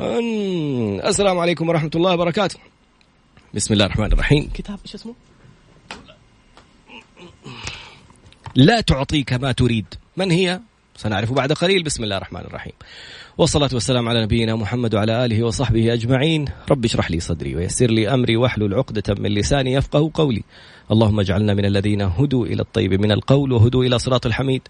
السلام عليكم ورحمة الله وبركاته. بسم الله الرحمن الرحيم. كتاب إيش اسمه؟ لا تعطيك ما تريد. من هي؟ سنعرف بعد قليل. بسم الله الرحمن الرحيم. والصلاة والسلام على نبينا محمد وعلى آله وصحبه أجمعين. رب اشرح لي صدري ويسر لي أمري واحلل عقدة من لساني يفقه قولي. اللهم اجعلنا من الذين هدوا إلى الطيب من القول وهدوا إلى صراط الحميد.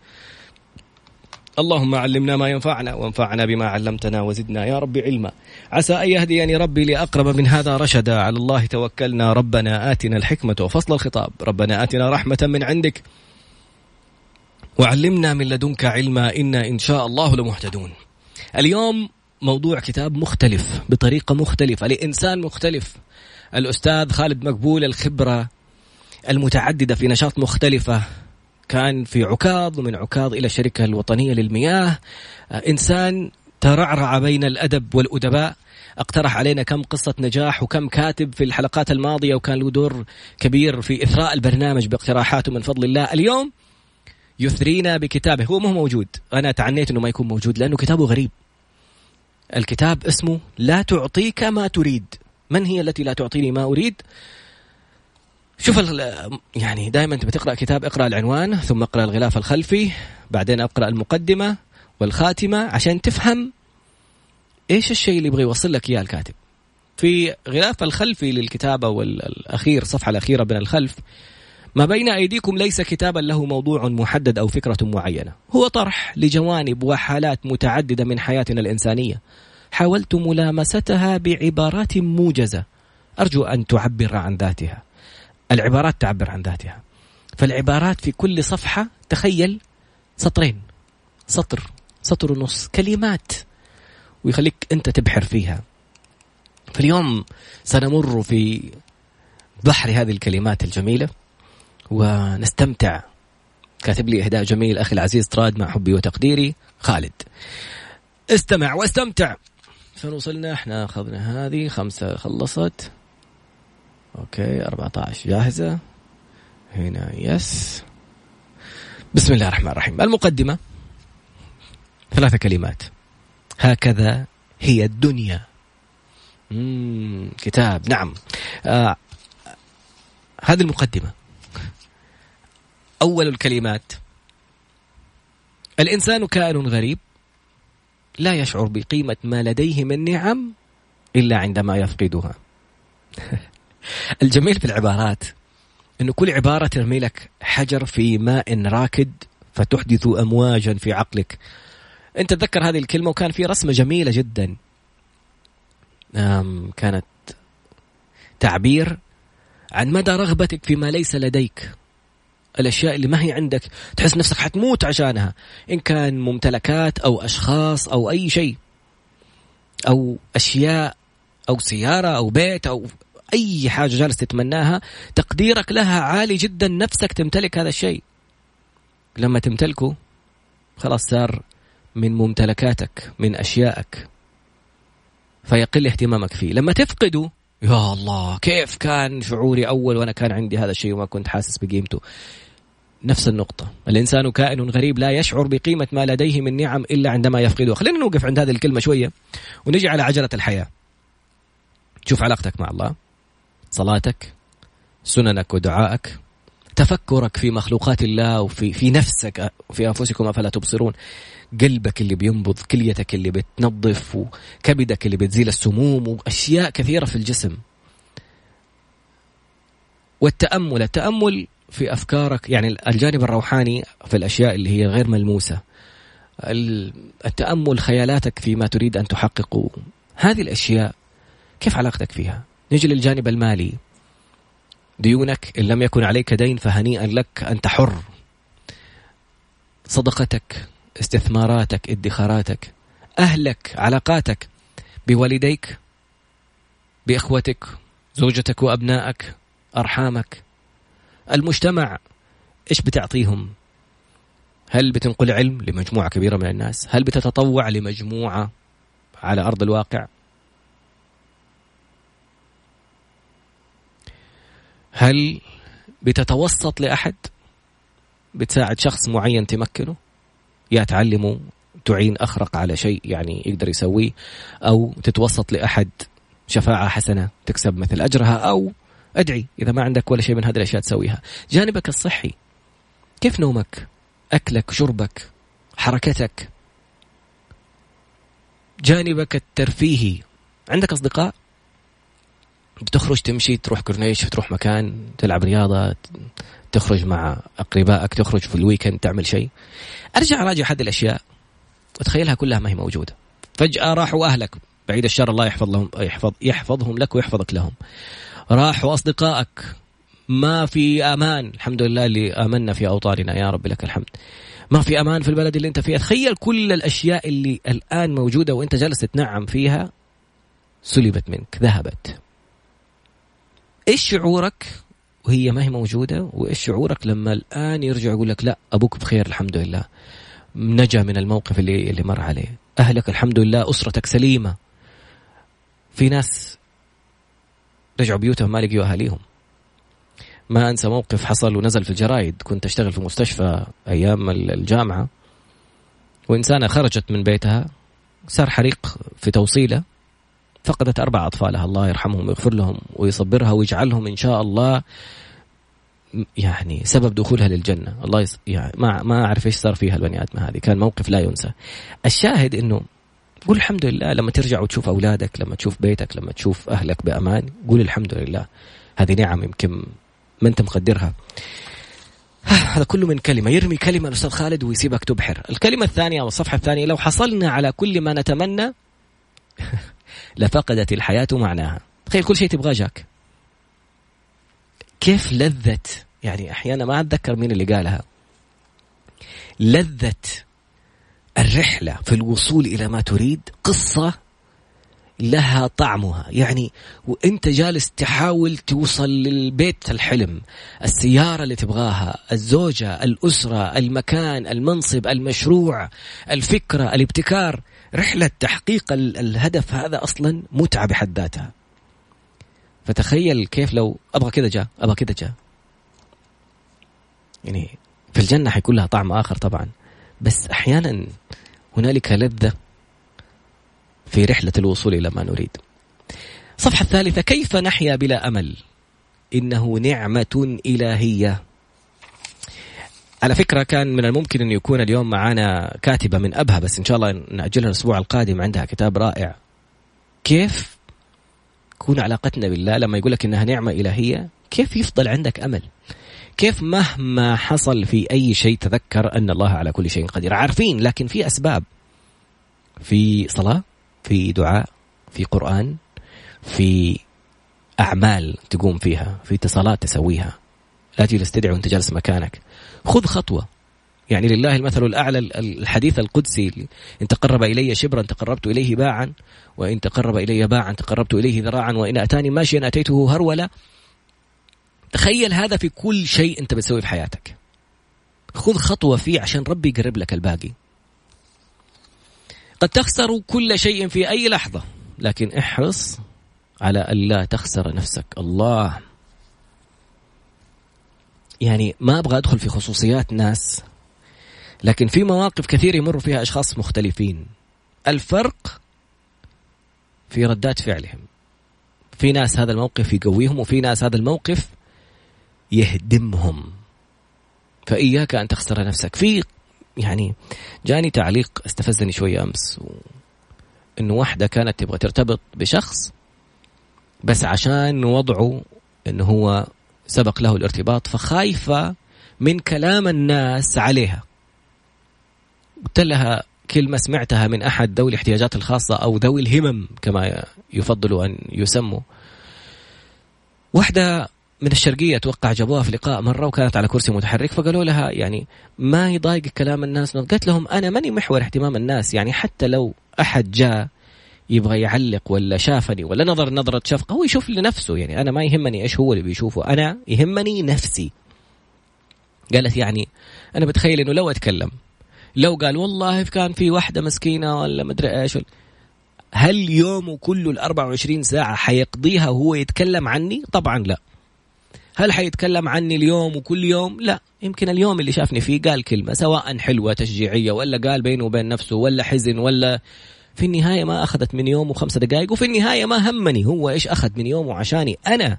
اللهم علمنا ما ينفعنا وانفعنا بما علمتنا وزدنا يا رب علما. عسى أن يهديني ربي لأقرب من هذا رشدا. على الله توكلنا. ربنا آتنا الحكمة وفصل الخطاب. ربنا آتنا رحمة من عندك وعلمنا من لدنك علما. إنا إن شاء الله لمهتدون. اليوم موضوع كتاب مختلف بطريقة مختلفة لإنسان مختلف. الأستاذ خالد مقبول الخبرة المتعددة في نشاط مختلفة. كان في عكاظ ومن عكاظ إلى الشركة الوطنية للمياه. آه، إنسان ترعرع بين الأدب والأدباء. اقترح علينا كم قصة نجاح وكم كاتب في الحلقات الماضية وكان له دور كبير في إثراء البرنامج باقتراحاته من فضل الله. اليوم يثرينا بكتابه. هو مو موجود. أنا تعنيت أنه ما يكون موجود لأنه كتابه غريب. الكتاب اسمه لا تعطيك ما تريد. من هي التي لا تعطيني ما أريد؟ شوف يعني دائما أنت بتقرأ كتاب اقرأ العنوان ثم اقرأ الغلاف الخلفي بعدين اقرأ المقدمة والخاتمة عشان تفهم إيش الشيء اللي يبغى يوصل لك إياه الكاتب. في غلاف الخلفي للكتابة والأخير الصفحة الأخيرة من الخلف ما بين أيديكم ليس كتابا له موضوع محدد أو فكرة معينة. هو طرح لجوانب وحالات متعددة من حياتنا الإنسانية. حاولت ملامستها بعبارات موجزة. أرجو أن تعبر عن ذاتها. العبارات تعبر عن ذاتها. فالعبارات في كل صفحة تخيل سطرين. سطر سطر ونص كلمات. ويخليك أنت تبحر فيها. فاليوم سنمر في بحر هذه الكلمات الجميلة ونستمتع. كاتب لي إهداء جميل أخي العزيز طراد مع حبي وتقديري خالد. استمع واستمتع. فين وصلنا إحنا أخذنا هذه خمسة خلصت. okay 14 جاهزة؟ هنا yes. بسم الله الرحمن الرحيم. المقدمة. ثلاثة كلمات. هكذا هي الدنيا. مم. كتاب. نعم. آه. هذه المقدمة. أول الكلمات. الإنسان كائن غريب. لا يشعر بقيمة ما لديه من نعم إلا عندما يفقدها. الجميل في العبارات إنه كل عبارة ترمي لك حجر في ماء راكد فتحدث امواجا في عقلك. انت تذكر هذه الكلمة وكان في رسمة جميلة جدا. كانت تعبير عن مدى رغبتك فيما ليس لديك. الأشياء اللي ما هي عندك تحس نفسك حتموت عشانها إن كان ممتلكات أو أشخاص أو أي شيء أو أشياء أو سيارة أو بيت أو أي حاجة جالس تتمناها تقديرك لها عالي جدا نفسك تمتلك هذا الشيء. لما تمتلكه خلاص صار من ممتلكاتك من أشيائك. فيقل اهتمامك فيه. لما تفقده يا الله كيف كان شعوري أول وأنا كان عندي هذا الشيء وما كنت حاسس بقيمته؟ نفس النقطة. الإنسان كائن غريب لا يشعر بقيمة ما لديه من نعم إلا عندما يفقده. خلينا نوقف عند هذه الكلمة شوية ونجي على عجلة الحياة. شوف علاقتك مع الله. صلاتك سننك ودعائك تفكرك في مخلوقات الله وفي في نفسك وفي أنفسكم أفلا تبصرون. قلبك اللي بينبض كليتك اللي بتنظف وكبدك اللي بتزيل السموم وأشياء كثيرة في الجسم. والتأمل التأمل في أفكارك يعني الجانب الروحاني في الأشياء اللي هي غير ملموسة. التأمل خيالاتك فيما تريد أن تحققه. هذه الأشياء كيف علاقتك فيها؟ نجي للجانب المالي. ديونك إن لم يكن عليك دين فهنيئا لك أنت حر صدقتك استثماراتك ادخاراتك أهلك علاقاتك بوالديك بإخوتك زوجتك وأبنائك أرحامك. المجتمع إيش بتعطيهم؟ هل بتنقل علم لمجموعة كبيرة من الناس؟ هل بتتطوع لمجموعة على أرض الواقع؟ هل بتتوسط لأحد بتساعد شخص معين تمكنه؟ يا تعلمه تعين أخرق على شيء يعني يقدر يسويه أو تتوسط لأحد شفاعة حسنة تكسب مثل أجرها أو أدعي إذا ما عندك ولا شيء من هذه الأشياء تسويها. جانبك الصحي. كيف نومك؟ أكلك شربك حركتك. جانبك الترفيهي. عندك أصدقاء؟ بتخرج تمشي تروح كورنيش تروح مكان تلعب رياضة تخرج مع أقربائك تخرج في ال weekend تعمل شيء. أرجع أراجع هذه الأشياء. وتخيلها كلها ما هي موجودة. فجأة راحوا أهلك. بعيد الشر الله يحفظ لهم يحفظ يحفظهم لك ويحفظك لهم. راحوا أصدقائك. ما في أمان. الحمد لله اللي آمنا في أوطاننا. يا رب لك الحمد. ما في أمان في البلد اللي أنت فيها. تخيل كل الأشياء اللي الآن موجودة وأنت جالس تتنعم فيها سلبت منك ذهبت. إيش شعورك؟ وهي ما هي موجودة وإيش شعورك لما الآن يرجع يقول لك لا أبوك بخير الحمد لله. نجا من الموقف اللي اللي مر عليه. أهلك الحمد لله أسرتك سليمة. في ناس رجعوا بيوتهم ما لقيوا أهاليهم. ما أنسى موقف حصل ونزل في الجرايد. كنت أشتغل في مستشفى أيام الجامعة. وإنسانة خرجت من بيتها. صار حريق في توصيلة. فقدت أربع أطفالها. الله يرحمهم ويغفر لهم ويصبرها ويجعلهم إن شاء الله يعني سبب دخولها للجنة. الله يص... يعني ما ما أعرف إيش صار فيها البني ادمه هذه. كان موقف لا ينسى. الشاهد إنه قول الحمد لله لما ترجع وتشوف أولادك لما تشوف بيتك لما تشوف أهلك بأمان قول الحمد لله. هذه نعم يمكن ما أنت مقدرها. هذا كله من كلمة. يرمي كلمة الأستاذ خالد ويسيبك تبحر. الكلمة الثانية أو الصفحة الثانية لو حصلنا على كل ما نتمنى لفقدت الحياة معناها. تخيل كل شيء تبغاه جاك. كيف لذة يعني أحيانا ما أتذكر مين اللي قالها. لذة الرحلة في الوصول إلى ما تريد قصة لها طعمها. يعني وأنت جالس تحاول توصل للبيت الحلم السيارة اللي تبغاها الزوجة الأسرة المكان المنصب المشروع الفكرة الابتكار. رحلة تحقيق الهدف هذا أصلا متعة بحد ذاتها. فتخيل كيف لو أبغى كذا جاء أبغى كذا جاء. يعني في الجنة حيكون لها طعم آخر طبعا. بس أحيانا هنالك لذة في رحلة الوصول إلى ما نريد. الصفحة الثالثة كيف نحيا بلا أمل؟ إنه نعمة إلهية. على فكرة كان من الممكن أن يكون اليوم معنا كاتبة من أبها بس إن شاء الله نأجلها الأسبوع القادم عندها كتاب رائع. كيف تكون علاقتنا بالله؟ لما يقول لك إنها نعمة إلهية كيف يفضل عندك أمل؟ كيف مهما حصل في أي شيء تذكر أن الله على كل شيء قدير؟ عارفين لكن في أسباب. في صلاة في دعاء في قرآن في أعمال تقوم فيها في اتصالات تسويها. لا تجلس تدعي وانت جالس مكانك. خذ خطوة. يعني لله المثل الأعلى الحديث القدسي. إن تقرب إلي شبرا تقربت إليه باعا وإن تقرب إلي باعا تقربت إليه ذراعا وإن أتاني ماشيا أتيته هرولة. تخيل هذا في كل شيء أنت بتسويه في حياتك. خذ خطوة فيه عشان ربي يقرب لك الباقي. قد تخسر كل شيء في أي لحظة لكن احرص على ألا تخسر نفسك. الله. يعني ما أبغى أدخل في خصوصيات ناس لكن في مواقف كثير يمر فيها أشخاص مختلفين. الفرق في ردات فعلهم. في ناس هذا الموقف يقويهم وفي ناس هذا الموقف يهدمهم. فإياك أن تخسر نفسك. في يعني جاني تعليق استفزني شوية أمس و... إنه واحدة كانت تبغى ترتبط بشخص بس عشان وضعه إنه هو سبق له الارتباط فخايفة من كلام الناس عليها. قلت لها كلمة سمعتها من أحد ذوي الاحتياجات الخاصة أو ذوي الهمم كما يفضل أن يسموا. واحدة من الشرقية أتوقع جابوها في لقاء مرة وكانت على كرسي متحرك فقالوا لها يعني ما يضايق كلام الناس؟ قالت لهم أنا ماني محور اهتمام الناس يعني حتى لو أحد جاء يبغى يعلق ولا شافني ولا نظر نظرة شفقة هو يشوف لنفسه يعني أنا ما يهمني إيش هو اللي بيشوفه أنا يهمني نفسي. قالت يعني أنا بتخيل إنه لو أتكلم لو قال والله كان في واحدة مسكينة ولا مدري إيش هل يومه كله ال 24 ساعة حيقضيها وهو يتكلم عني؟ طبعا لا. هل حيتكلم عني اليوم وكل يوم؟ لا. يمكن اليوم اللي شافني فيه قال كلمة سواء حلوة تشجيعية ولا قال بينه وبين نفسه ولا حزن ولا في النهاية ما أخذت من يوم وخمسة دقائق وفي النهاية ما همني هو إيش أخذ من يومه عشاني أنا.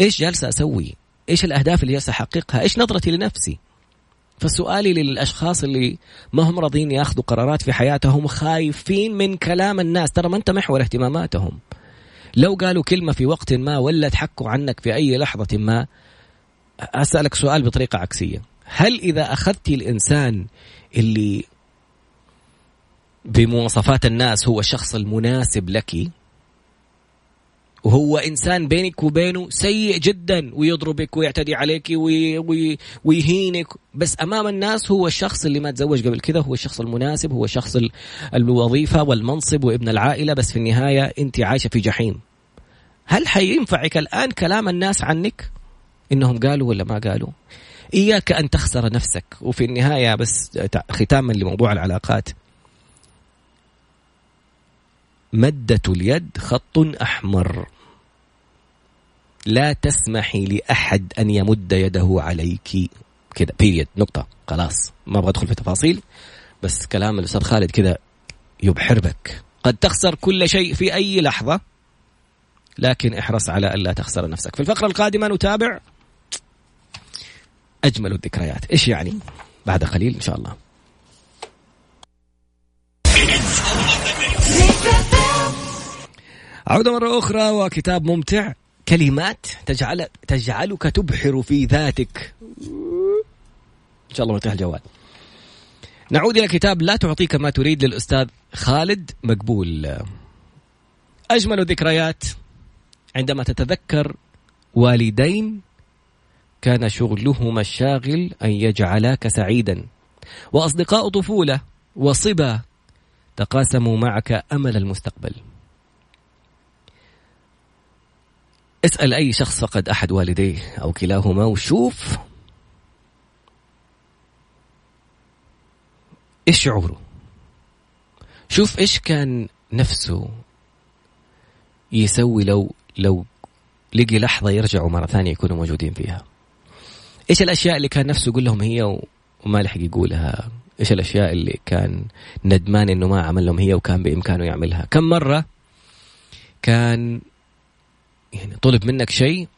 إيش جالسة أسوي؟ إيش الأهداف اللي جالسة أحققها؟ إيش نظرتي لنفسي؟ فسؤالي للأشخاص اللي ما هم راضيين ياخذوا قرارات في حياتهم خايفين من كلام الناس. ترى ما أنت محور اهتماماتهم. لو قالوا كلمة في وقت ما ولا تحكوا عنك في أي لحظة ما أسألك سؤال بطريقة عكسية. هل إذا اخذت الإنسان اللي بمواصفات الناس هو الشخص المناسب لك. وهو إنسان بينك وبينه سيء جدا ويضربك ويعتدي عليك وي وي ويهينك. بس أمام الناس هو الشخص اللي ما تزوج قبل كذا هو الشخص المناسب هو الشخص الوظيفة والمنصب وابن العائلة. بس في النهاية أنت عايشة في جحيم. هل حينفعك الآن كلام الناس عنك؟ إنهم قالوا ولا ما قالوا؟ إياك أن تخسر نفسك. وفي النهاية بس ختاما لموضوع العلاقات. مدة اليد خط أحمر. لا تسمحي لأحد أن يمد يده عليك. كذا بيريد نقطة. خلاص ما أبغى أدخل في تفاصيل بس كلام الأستاذ خالد كذا يبحر بك قد تخسر كل شيء في أي لحظة لكن احرص على ألا تخسر نفسك. في الفقرة القادمة نتابع أجمل الذكريات. إيش يعني؟ بعد قليل إن شاء الله. عودة مرة أخرى وكتاب ممتع. كلمات تجعل تجعلك تبحر في ذاتك. إن شاء الله مرتاح الجوال. نعود إلى كتاب لا تعطيك ما تريد للأستاذ خالد مقبول. أجمل الذكريات عندما تتذكر والدين كان شغلهما الشاغل أن يجعلاك سعيدا. وأصدقاء طفولة وصبا تقاسموا معك أمل المستقبل. اسأل أي شخص فقد أحد والديه أو كلاهما وشوف إيش شعوره. شوف إيش كان نفسه يسوي لو لو لقي لحظة يرجعوا مرة ثانية يكونوا موجودين فيها. إيش الأشياء اللي كان نفسه يقول لهم هي وما لحق يقولها؟ إيش الأشياء اللي كان ندمان إنه ما عمل لهم هي وكان بإمكانه يعملها؟ كم مرة كان يعني طلب منك شيء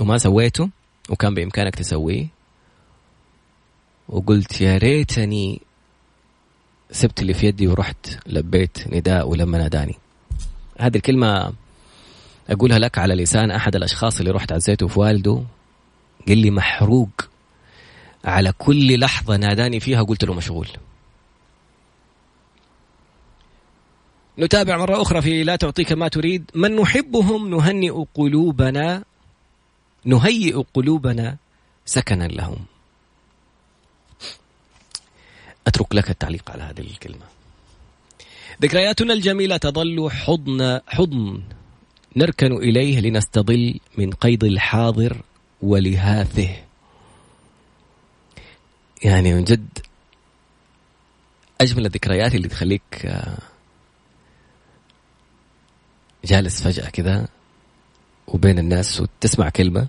وما سويته وكان بإمكانك تسويه وقلت يا ريتني سبت اللي في يدي ورحت لبيت نداء ولما ناداني. هذه الكلمة أقولها لك على لسان أحد الأشخاص اللي رحت عزيته في والده قال لي محروق على كل لحظة ناداني فيها قلت له مشغول. نتابع مرة أخرى في لا تعطيك ما تريد. من نحبهم نهنئ قلوبنا نهيئ قلوبنا سكنا لهم. أترك لك التعليق على هذه الكلمة. ذكرياتنا الجميلة تظل حضن حضن نركن إليه لنستظل من قيد الحاضر ولهاثه. يعني من جد أجمل الذكريات اللي تخليك آه، جالس فجأة كذا وبين الناس وتسمع كلمة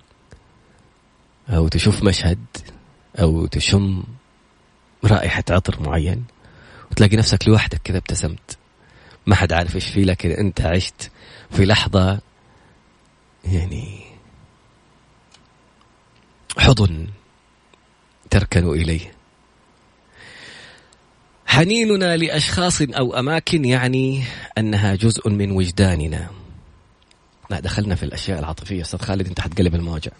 أو تشوف مشهد أو تشم رائحة عطر معين وتلاقي نفسك لوحدك كذا ابتسمت. ما حد عارف إيش فيه لكن أنت عشت في لحظة يعني حضن تركن إليه. حنيننا لأشخاص أو أماكن يعني أنها جزء من وجداننا. لا دخلنا في الأشياء العاطفية. أستاذ خالد أنت حتقلب المواجع.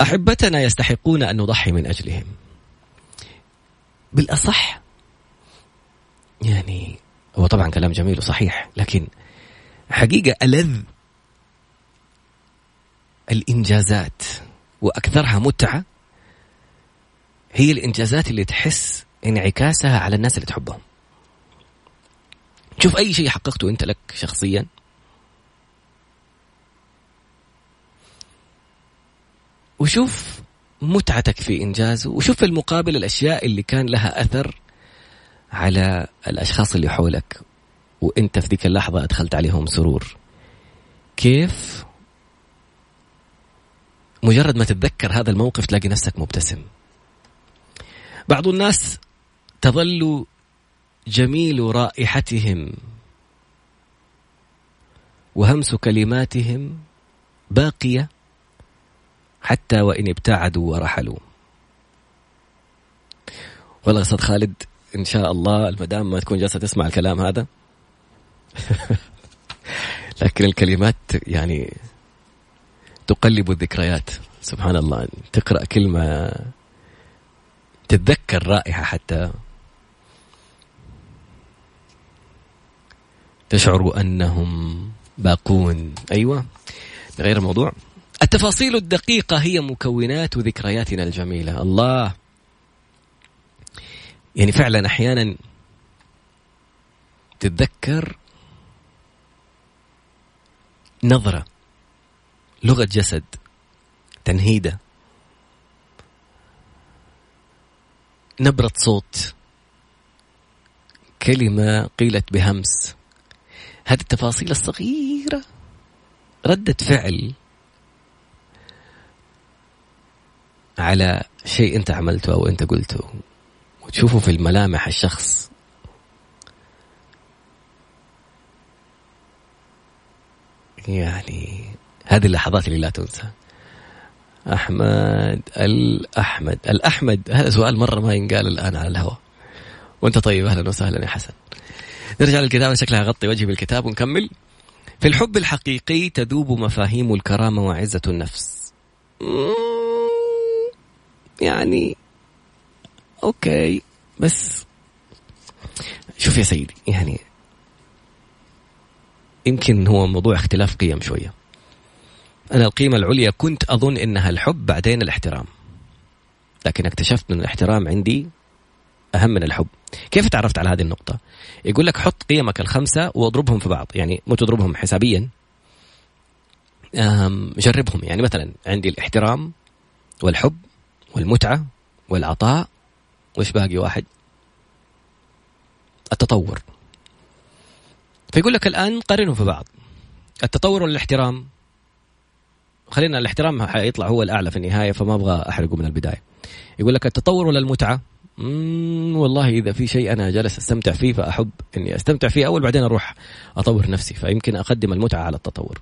أحبتنا يستحقون أن نضحي من أجلهم. بالأصح يعني هو طبعا كلام جميل وصحيح لكن حقيقة ألذ الإنجازات وأكثرها متعة هي الإنجازات اللي تحس انعكاسها على الناس اللي تحبهم. شوف أي شيء حققته أنت لك شخصيا. وشوف متعتك في إنجازه وشوف في المقابل الأشياء اللي كان لها أثر على الأشخاص اللي حولك. وأنت في ذيك اللحظة أدخلت عليهم سرور. كيف؟ مجرد ما تتذكر هذا الموقف تلاقي نفسك مبتسم. بعض الناس تظل جميل رائحتهم وهمس كلماتهم باقية حتى وإن ابتعدوا ورحلوا. والله أستاذ خالد إن شاء الله المدام ما تكون جالسة تسمع الكلام هذا. لكن الكلمات يعني تقلب الذكريات. سبحان الله تقرأ كلمة تتذكر رائحة حتى تشعر أنهم باقون. أيوه غير الموضوع. التفاصيل الدقيقة هي مكونات ذكرياتنا الجميلة. الله. يعني فعلا أحيانا تتذكر نظرة لغة جسد تنهيدة. نبرة صوت. كلمة قيلت بهمس. هذه التفاصيل الصغيرة. ردة فعل. على شيء انت عملته أو انت قلته. وتشوفه في الملامح الشخص. يعني هذه اللحظات اللي لا تنسى. أحمد الأحمد. الأحمد هذا سؤال مرة ما ينقال الآن على الهواء. وأنت طيب أهلا وسهلا يا حسن. نرجع للكتابة شكلها غطي وجهي بالكتاب ونكمل. في الحب الحقيقي تذوب مفاهيم الكرامة وعزة النفس. يعني أوكي بس شوف يا سيدي يعني يمكن هو موضوع اختلاف قيم شوية. أنا القيمة العليا كنت أظن إنها الحب بعدين الاحترام. لكن اكتشفت أن الاحترام عندي أهم من الحب. كيف تعرفت على هذه النقطة؟ يقول لك حط قيمك الخمسة واضربهم في بعض. يعني مو تضربهم حسابيا جربهم. يعني مثلا عندي الاحترام والحب والمتعة والعطاء. وش باقي واحد؟ التطور. فيقول لك الآن قارنهم في بعض. التطور ولا الاحترام؟ خلينا الاحترام حيطلع هو الأعلى في النهاية فما أبغى أحرقه من البداية. يقول لك التطور ولا المتعة؟ والله إذا في شيء أنا جالس أستمتع فيه فأحب إني أستمتع فيه أول بعدين أروح أطور نفسي فيمكن أقدم المتعة على التطور.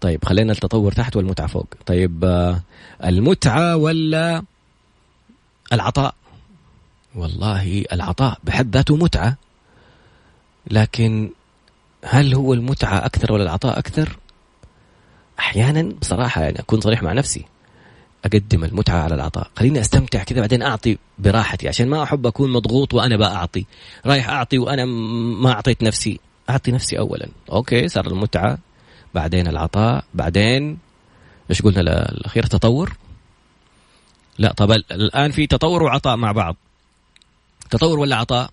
طيب خلينا التطور تحت والمتعة فوق. طيب آه، المتعة ولا العطاء؟ والله العطاء بحد ذاته متعة لكن هل هو المتعة أكثر ولا العطاء أكثر؟ أحيانا بصراحة يعني أكون صريح مع نفسي أقدم المتعة على العطاء خليني أستمتع كذا بعدين أعطي براحتي. عشان ما أحب أكون مضغوط وأنا بأعطي. رايح أعطي وأنا ما أعطيت نفسي. أعطي نفسي اولا. أوكي صار المتعة. بعدين العطاء. بعدين إيش قلنا الأخير؟ تطور لا طب الآن في تطور وعطاء مع بعض. تطور ولا عطاء؟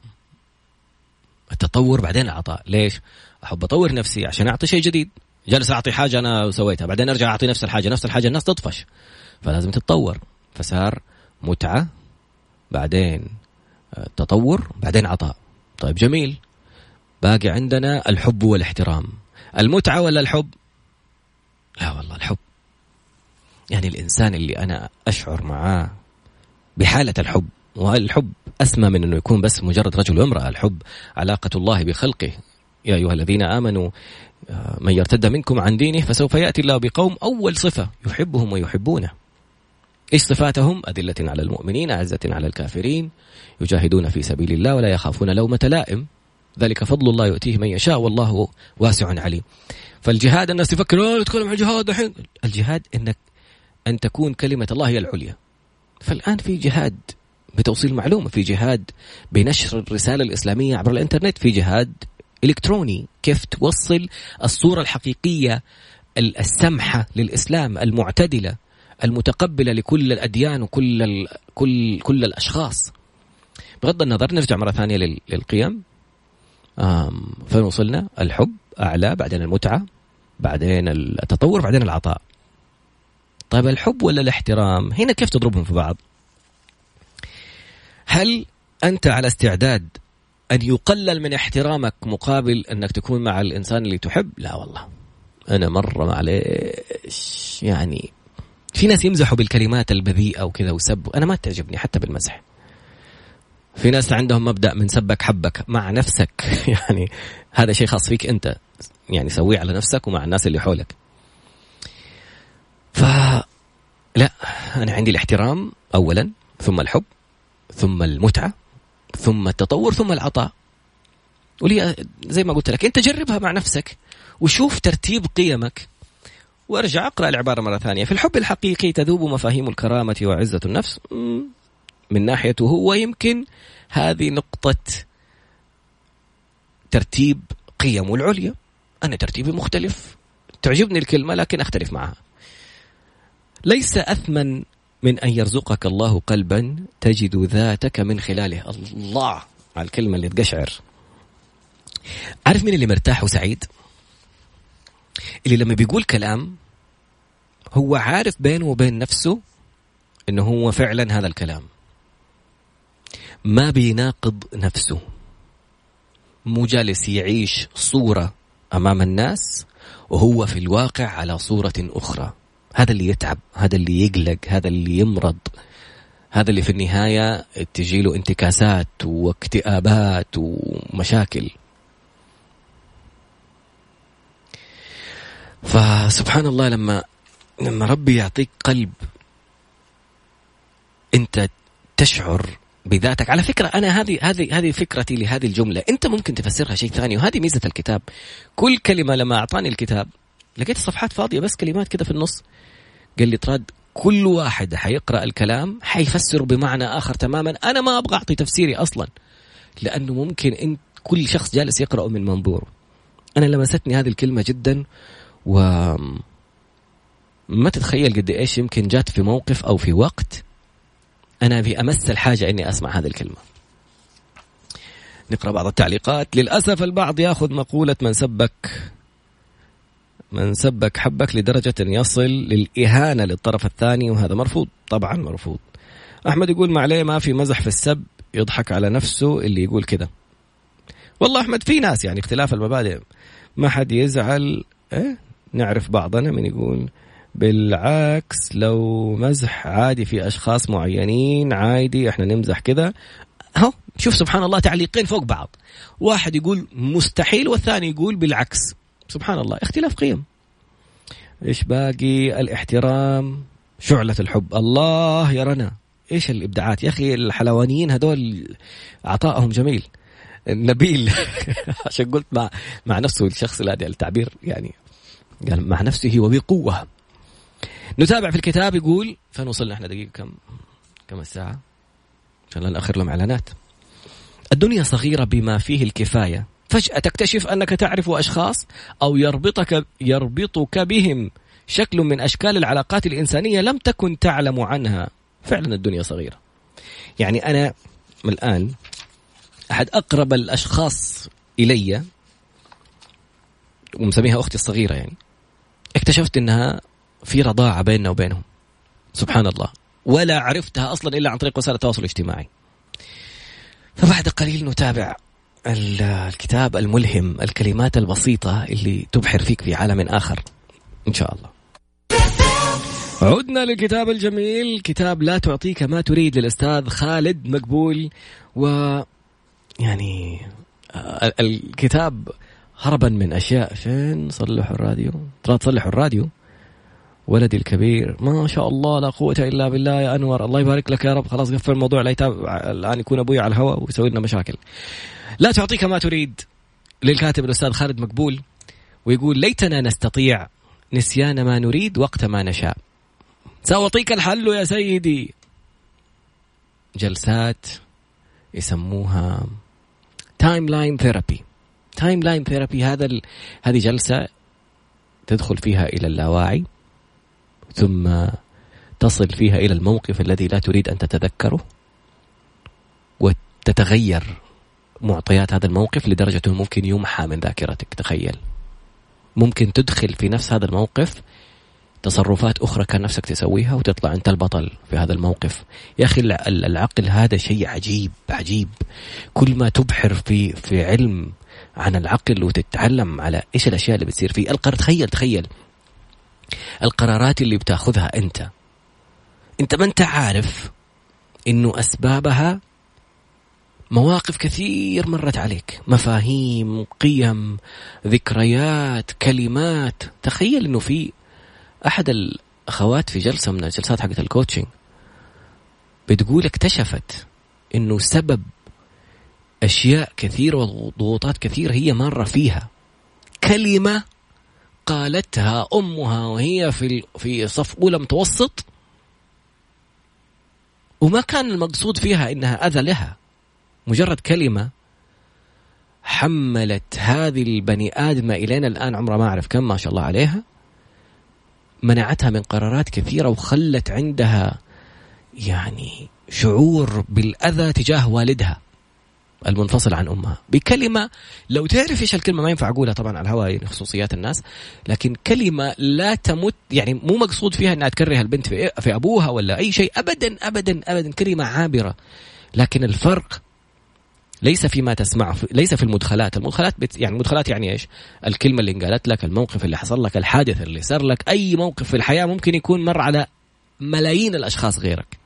التطور بعدين العطاء. ليش؟ أحب أطور نفسي عشان أعطي شيء جديد. جالس أعطي حاجة أنا سويتها. بعدين أرجع أعطي نفس الحاجة. نفس الحاجة الناس تطفش. فلازم تتطور. فصار متعة. بعدين آه، تطور. بعدين عطاء. طيب جميل. باقي عندنا الحب والاحترام. المتعة ولا الحب؟ لا والله الحب. يعني الإنسان اللي أنا أشعر معاه بحالة الحب والحب أسمى من أنه يكون بس مجرد رجل وامرأة. الحب علاقة الله بخلقه. يا أيها الذين آمنوا آه، من يرتد منكم عن دينه فسوف يأتي الله بقوم أول صفة يحبهم ويحبونه. إيش صفاتهم؟ أذلة على المؤمنين أعزة على الكافرين يجاهدون في سبيل الله ولا يخافون لومة لائم. ذلك فضل الله يؤتيه من يشاء والله واسع عليم. فالجهاد الناس تفكر نتكلم عن الجهاد الحين. الجهاد إنك أن تكون كلمة الله هي العليا. فالآن في جهاد بتوصيل معلومة في جهاد بنشر الرسالة الإسلامية عبر الإنترنت في جهاد إلكتروني كيف توصل الصورة الحقيقية السمحة للإسلام المعتدلة المتقبلة لكل الأديان وكل ال... كل كل الأشخاص. بغض النظر نرجع مرة ثانية لل... للقيم. فين وصلنا؟ الحب أعلى بعدين المتعة بعدين التطور بعدين العطاء. طيب الحب ولا الاحترام؟ هنا كيف تضربهم في بعض؟ هل أنت على استعداد أن يقلل من احترامك مقابل أنك تكون مع الإنسان اللي تحب؟ لا والله. أنا مرة معلش يعني في ناس يمزحوا بالكلمات البذيئة وكذا وسب. أنا ما تعجبني حتى بالمزح. في ناس عندهم مبدأ من سبك حبك مع نفسك. يعني هذا شيء خاص فيك أنت. يعني سويه على نفسك ومع الناس اللي حولك. ف لا أنا عندي الاحترام اولا ثم الحب ثم المتعة ثم التطور ثم العطاء. ولي زي ما قلت لك انت جربها مع نفسك وشوف ترتيب قيمك. وارجع اقرأ العبارة مرة ثانية. في الحب الحقيقي تذوب مفاهيم الكرامة وعزة النفس. من ناحيته هو يمكن هذه نقطة ترتيب قيمه العليا. أنا ترتيبي مختلف. تعجبني الكلمة لكن أختلف معها. ليس أثمن من أن يرزقك الله قلبا تجد ذاتك من خلاله. الله على الكلمة اللي تقشعر. عارف مين اللي مرتاح وسعيد؟ اللي لما بيقول كلام هو عارف بينه وبين نفسه إنه هو فعلا هذا الكلام. ما بيناقض نفسه. مو جالس يعيش صورة أمام الناس وهو في الواقع على صورة أخرى. هذا اللي يتعب هذا اللي يقلق هذا اللي يمرض. هذا اللي في النهاية تجيله انتكاسات واكتئابات ومشاكل. فسبحان الله لما لما ربي يعطيك قلب انت تشعر بذاتك. على فكرة أنا هذه هذه هذه فكرتي لهذه الجملة. أنت ممكن تفسرها شيء ثاني وهذه ميزة الكتاب. كل كلمة لما أعطاني الكتاب لقيت صفحات فاضية بس كلمات كده في النص. قال لي تراد كل واحد حيقرأ الكلام حيفسره بمعنى آخر تماما. أنا ما أبغى أعطي تفسيري أصلا لأنه ممكن أنت كل شخص جالس يقرأ من منظوره. أنا لمستني هذه الكلمة جدا و ما تتخيل قد إيش يمكن جات في موقف أو في وقت أنا في أمس الحاجة إني أسمع هذه الكلمة. نقرأ بعض التعليقات، للأسف البعض يأخذ مقولة من سبك. من سبك حبك لدرجة ان يصل للإهانة للطرف الثاني وهذا مرفوض، طبعا مرفوض. أحمد يقول ما عليه ما في مزح في السب يضحك على نفسه اللي يقول كذا. والله أحمد في ناس يعني اختلاف المبادئ ما حد يزعل إيه؟ نعرف بعضنا من يقول بالعكس لو مزح عادي في أشخاص معينين عادي إحنا نمزح كذا اهو شوف سبحان الله تعليقين فوق بعض واحد يقول مستحيل والثاني يقول بالعكس سبحان الله اختلاف قيم. إيش باقي؟ الاحترام شعلة الحب. الله يا رنا إيش الإبداعات؟ يا أخي الحلوانيين هذول عطائهم جميل. نبيل عشان قلت مع مع نفسه الشخص هذا التعبير يعني قال مع نفسه وبقوة. نتابع في الكتاب يقول فين وصلنا إحنا دقيقة كم كم الساعة؟ عشان لا ناخر لهم إعلانات. الدنيا صغيرة بما فيه الكفاية. فجأة تكتشف أنك تعرف أشخاص أو يربطك يربطك بهم. شكل من أشكال العلاقات الإنسانية لم تكن تعلم عنها. فعلا الدنيا صغيرة. يعني أنا الآن أحد أقرب الأشخاص إلي ومسميها أختي الصغيرة يعني اكتشفت إنها في رضاعة بيننا وبينهم. سبحان الله. ولا عرفتها أصلا إلا عن طريق وسائل التواصل الاجتماعي. فبعد قليل نتابع الكتاب الملهم الكلمات البسيطة اللي تبحر فيك في عالم آخر. إن شاء الله. عدنا للكتاب الجميل. كتاب لا تعطيك ما تريد للأستاذ خالد مقبول. و يعني الكتاب هربا من أشياء. فين؟ صلحوا الراديو. ترى تصلحوا الراديو. ولدي الكبير. ما شاء الله لا قوة إلا بالله يا أنور. الله يبارك لك يا رب. خلاص قفل الموضوع لا يتابع الآن يكون أبوي على الهواء ويسوي لنا مشاكل. لا تعطيك ما تريد للكاتب الأستاذ خالد مقبول ويقول ليتنا نستطيع نسيان ما نريد وقت ما نشاء. سأعطيك الحل يا سيدي. جلسات يسموها timeline therapy timeline therapy هذا ال... هذه جلسة تدخل فيها إلى اللاواعي. ثم تصل فيها إلى الموقف الذي لا تريد أن تتذكره وتتغير معطيات هذا الموقف لدرجة أنه ممكن يمحى من ذاكرتك. تخيل. ممكن تدخل في نفس هذا الموقف تصرفات أخرى كان نفسك تسويها وتطلع أنت البطل في هذا الموقف. يا أخي العقل هذا شيء عجيب عجيب. كل ما تبحر في في علم عن العقل وتتعلم على إيش الأشياء اللي بتصير فيه. القرار تخيل تخيل. القرارات اللي بتاخذها انت. انت ما انت عارف انه أسبابها مواقف كثير مرت عليك. مفاهيم قيم ذكريات كلمات. تخيل إنه في أحد الأخوات في جلسة من الجلسات حقت الكوتشنج بتقول اكتشفت إنه سبب أشياء كثيره وضغوطات كثيره هي مارة فيها. كلمة قالتها أمها وهي في في صف أولى متوسط. وما كان المقصود فيها إنها أذى لها. مجرد كلمة حملت هذه البني ادمه إلينا الآن عمرها ما أعرف كم ما شاء الله عليها. منعتها من قرارات كثيرة وخلت عندها يعني شعور بالأذى تجاه والدها. المنفصل عن أمها. بكلمة لو تعرف إيش الكلمة ما ينفع أقولها طبعا على الهواء يعني خصوصيات الناس لكن كلمة لا تمت يعني مو مقصود فيها إنها تكره البنت في, في أبوها ولا أي شيء ابدا ابدا ابدا كلمة عابرة. لكن الفرق ليس فيما تسمعه ليس في المدخلات. المدخلات بت يعني المدخلات يعني إيش؟ الكلمة اللي انقالت لك الموقف اللي حصل لك الحادث اللي صار لك أي موقف في الحياة ممكن يكون مر على ملايين الأشخاص غيرك.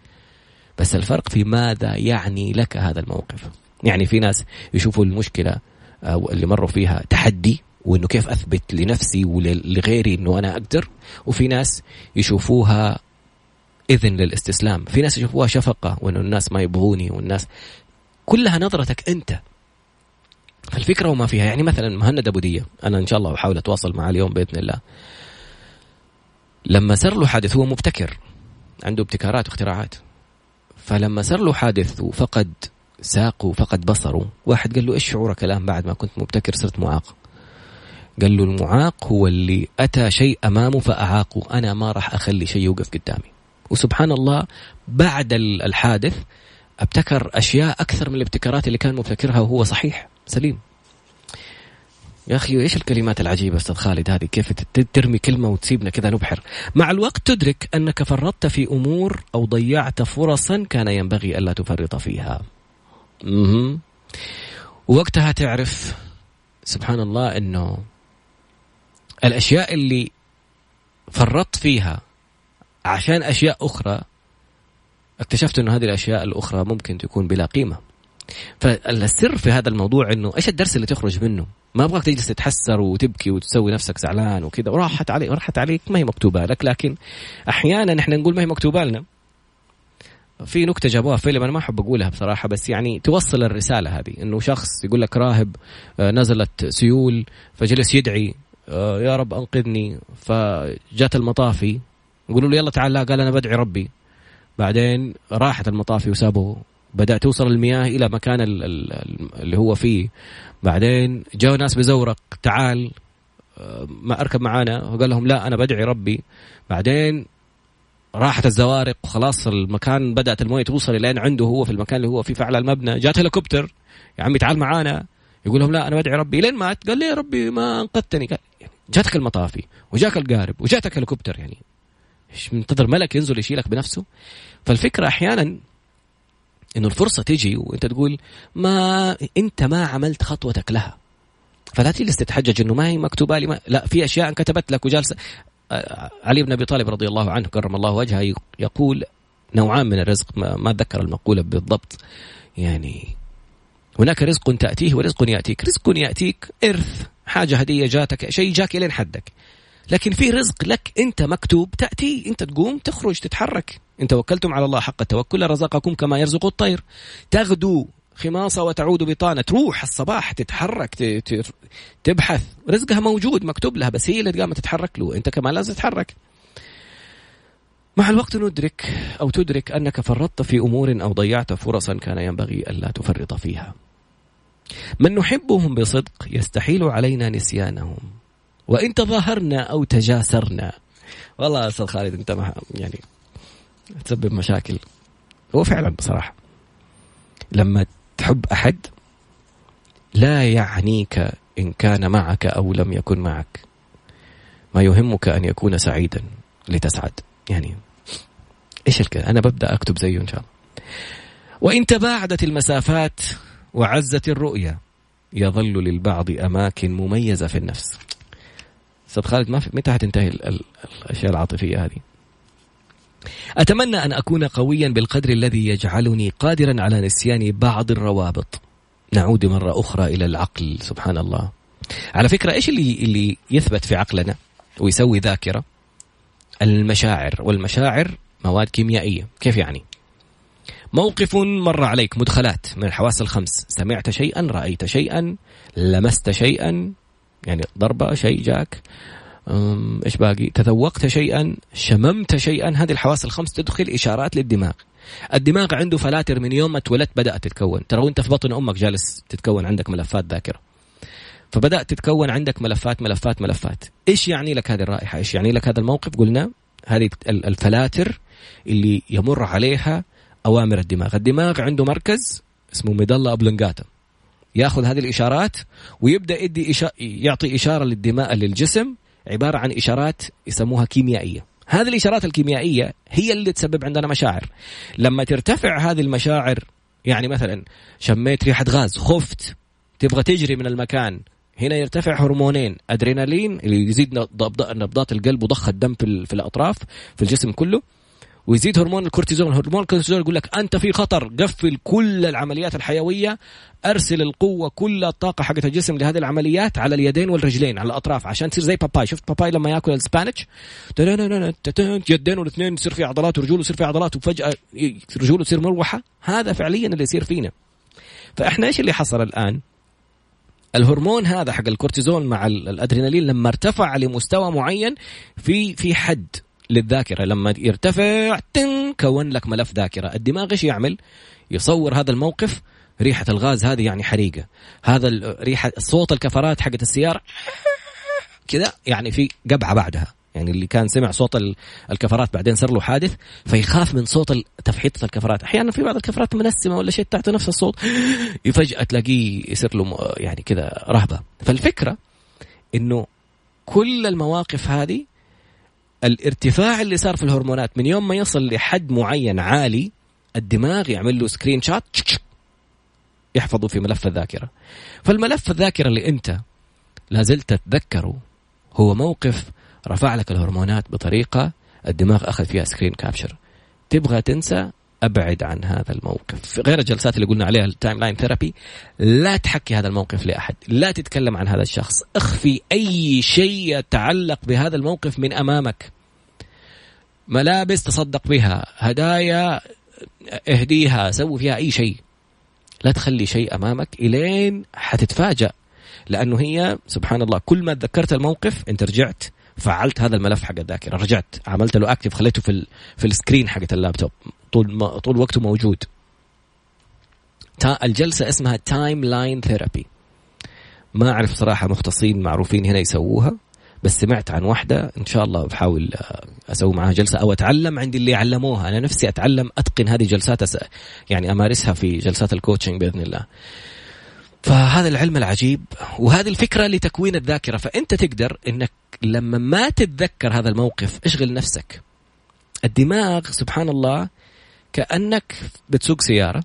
بس الفرق في ماذا يعني لك هذا الموقف؟ يعني في ناس يشوفوا المشكلة اللي مروا فيها تحدي وإنه كيف أثبت لنفسي ولغيري إنه أنا أقدر وفي ناس يشوفوها إذن للاستسلام. في ناس يشوفوها شفقة وإنه الناس ما يبغوني والناس كلها نظرتك أنت. فالفكرة وما فيها. يعني مثلا مهند أبو دية أنا إن شاء الله بحاول أتواصل معاه اليوم بإذن الله. لما صار له حادث هو مبتكر عنده ابتكارات واختراعات. فلما صار له حادث وفقد ساقه وفقد بصره واحد قال له إيش شعورك الان بعد ما كنت مبتكر صرت معاق. قال له المعاق هو اللي أتى شيء أمامه فأعاقه. أنا ما راح أخلي شيء يوقف قدامي. وسبحان الله بعد الحادث ابتكر أشياء أكثر من الابتكارات اللي كان مبتكرها وهو صحيح. سليم. يا أخي إيش الكلمات العجيبة أستاذ خالد هذه؟ كيف ترمي كلمة وتسيبنا كذا نبحر. مع الوقت تدرك أنك فرطت في أمور أو ضيعت فرصا كان ينبغي ألا تفرط فيها. وقتها تعرف سبحان الله إنه الأشياء اللي فرطت فيها عشان أشياء أخرى اكتشفت إنه هذه الأشياء الأخرى ممكن تكون بلا قيمة. فالسر في هذا الموضوع إنه إيش الدرس اللي تخرج منه؟ ما أبغاك تجلس تتحسر وتبكي وتسوي نفسك زعلان وكذا وراحت عليك راحت عليك ما هي مكتوبة لك لكن أحيانا إحنا نقول ما هي مكتوبة لنا. في نكتة جابوها فيلم أنا ما أحب أقولها بصراحة بس يعني توصل الرسالة هذه إنه شخص يقول لك راهب آه، نزلت سيول فجلس يدعي آه، يا رب أنقذني فجات المطافي يقولوا له يلا تعال لا قال أنا بدعي ربي. بعدين راحت المطافي وسابه بدأ توصل المياه إلى مكان اللي هو فيه. بعدين جاء ناس بزورق تعال آه، ما أركب معانا. وقال لهم لا أنا بدعي ربي. بعدين راحت الزوارق وخلاص المكان بدأت الموية توصل لين عنده هو في المكان اللي هو فيه فعل المبنى. جات هليكوبتر يا عمي تعال معانا. يقول لهم لا أنا بدعي ربي. لين مات قال لي يا ربي ما أنقذتني. جاتك المطافي وجاك القارب وجاتك هليكوبتر يعني. إيش منتظر ملك ينزل يشيلك بنفسه؟ فالفكرة أحيانا إنه الفرصة تجي وأنت تقول ما أنت ما عملت خطوتك لها. فلا تجلس تتحجج إنه ما هي مكتوبة لي ما لا في أشياء انكتبت لك وجالسه علي بن أبي طالب رضي الله عنه كرم الله وجهه يقول نوعان من الرزق ما اتذكر المقولة بالضبط. يعني هناك رزق تأتيه ورزق يأتيك، رزق يأتيك إرث حاجة هدية جاتك شيء جاك إلين حدك. لكن في رزق لك أنت مكتوب تأتي أنت تقوم تخرج تتحرك. ان توكلتم على الله حق التوكل رزقكم كما يرزق الطير. تغدو خماصة وتعود بطانة. تروح الصباح تتحرك تبحث. رزقها موجود مكتوب لها بس هي اللي تقام تتحرك له. أنت كمان لازم تتحرك. مع الوقت ندرك أو تدرك أنك فرطت في أمور أو ضيعت فرصا كان ينبغي ألا تفرط فيها. من نحبهم بصدق يستحيل علينا نسيانهم. وإن تظاهرنا أو تجاسرنا. والله أستاذ خالد أنت يعني تسبب مشاكل. هو فعلا بصراحة. لما تحب أحد؟ لا يعنيك إن كان معك أو لم يكن معك. ما يهمك أن يكون سعيدا لتسعد. يعني إيش الكلام أنا ببدأ أكتب زيه إن شاء الله. وإن تباعدت المسافات وعزت الرؤيه يظل للبعض أماكن مميزة في النفس. أستاذ خالد ما في متى حتنتهي الأشياء العاطفية هذه؟ أتمنى أن أكون قويا بالقدر الذي يجعلني قادرا على نسيان بعض الروابط. نعود مرة أخرى إلى العقل سبحان الله. على فكرة إيش اللي اللي يثبت في عقلنا ويسوي ذاكرة؟ المشاعر. والمشاعر مواد كيميائية. كيف يعني؟ موقف مر عليك مدخلات من الحواس الخمس. سمعت شيئا رأيت شيئا لمست شيئا يعني ضربة شيء جاك. إيش باقي؟ تذوقت شيئا شممت شيئا هذه الحواس الخمس تدخل إشارات للدماغ. الدماغ عنده فلاتر من يوم ما اتولدت بدأت تتكون. ترى وانت في بطن أمك جالس تتكون عندك ملفات ذاكرة. فبدأت تتكون عندك ملفات ملفات ملفات. إيش يعني لك هذه الرائحة؟ إيش يعني لك هذا الموقف؟ قلنا هذه الفلاتر اللي يمر عليها أوامر الدماغ. الدماغ عنده مركز اسمه ميدالا أبلنجاتا. ياخذ هذه الإشارات ويبدأ يدي إشا... يعطي إشارة للدماء للجسم عبارة عن إشارات يسموها كيميائية. هذه الإشارات الكيميائية هي اللي تسبب عندنا مشاعر. لما ترتفع هذه المشاعر يعني مثلا شميت ريحة غاز خفت تبغى تجري من المكان هنا يرتفع هرمونين أدرينالين اللي يزيد نبضات القلب وضخ الدم في الأطراف في الجسم كله. ويزيد هرمون الكورتيزون هرمون الكورتيزون يقول لك أنت في خطر. قفل كل العمليات الحيوية. أرسل القوة كل الطاقة حقت الجسم لهذه العمليات على اليدين والرجلين على الأطراف عشان تصير زي باباي. شفت باباي لما ياكل ال spinach؟ يدين والاثنين يصير في عضلات ورجوله يصير في عضلات وفجاه رجوله تصير مروحه هذا فعليا اللي يصير فينا فاحنا إيش اللي حصل الان الهرمون هذا حق الكورتيزون مع الادرينالين لما ارتفع لمستوى معين في في حد للذاكرة. لما يرتفع تن كون لك ملف ذاكرة. الدماغ إيش يعمل؟ يصور هذا الموقف. ريحة الغاز هذه يعني حريقة. هذا ريحه صوت الكفرات حقت السيارة كذا يعني في قبعة بعدها. يعني اللي كان سمع صوت الكفرات بعدين صار له حادث فيخاف من صوت تفحيط الكفرات. أحيانا في بعض الكفرات منسمة ولا شيء تعطي نفس الصوت. فجاه تلاقيه يصير له يعني كذا رهبة. فالفكرة إنه كل المواقف هذه الارتفاع اللي صار في الهرمونات من يوم ما يصل لحد معين عالي الدماغ يعمل له سكرين شات يحفظه في ملف الذاكرة. فالملف الذاكرة اللي أنت لازلت تتذكره هو موقف رفع لك الهرمونات بطريقة الدماغ أخذ فيها screen capture تبغى تنسى أبعد عن هذا الموقف. غير الجلسات اللي قلنا عليها ال timeline therapy لا تحكي هذا الموقف لأحد لا تتكلم عن هذا الشخص. اخفي أي شيء يتعلق بهذا الموقف من أمامك. ملابس تصدق بها هدايا اهديها سوي فيها أي شيء. لا تخلي شيء أمامك إلين حتتفاجأ لأنه هي سبحان الله كل ما تذكرت الموقف أنت رجعت فعلت هذا الملف حق الذاكرة. رجعت عملت له active خليته في ال في ال screen حقت اللابتوب. طول ما طول وقته موجود. الجلسة اسمها timeline therapy ما أعرف صراحة مختصين معروفين هنا يسووها بس سمعت عن واحدة إن شاء الله بحاول آه، أسوي معها جلسة أو أتعلم. عند اللي علموها. أنا نفسي أتعلم أتقن هذه الجلسات أس... يعني أمارسها في جلسات الكوتشنج بإذن الله. فهذا العلم العجيب وهذه الفكرة لتكوين الذاكرة. فأنت تقدر أنك لما ما تتذكر هذا الموقف اشغل نفسك. الدماغ سبحان الله كأنك بتسوق سيارة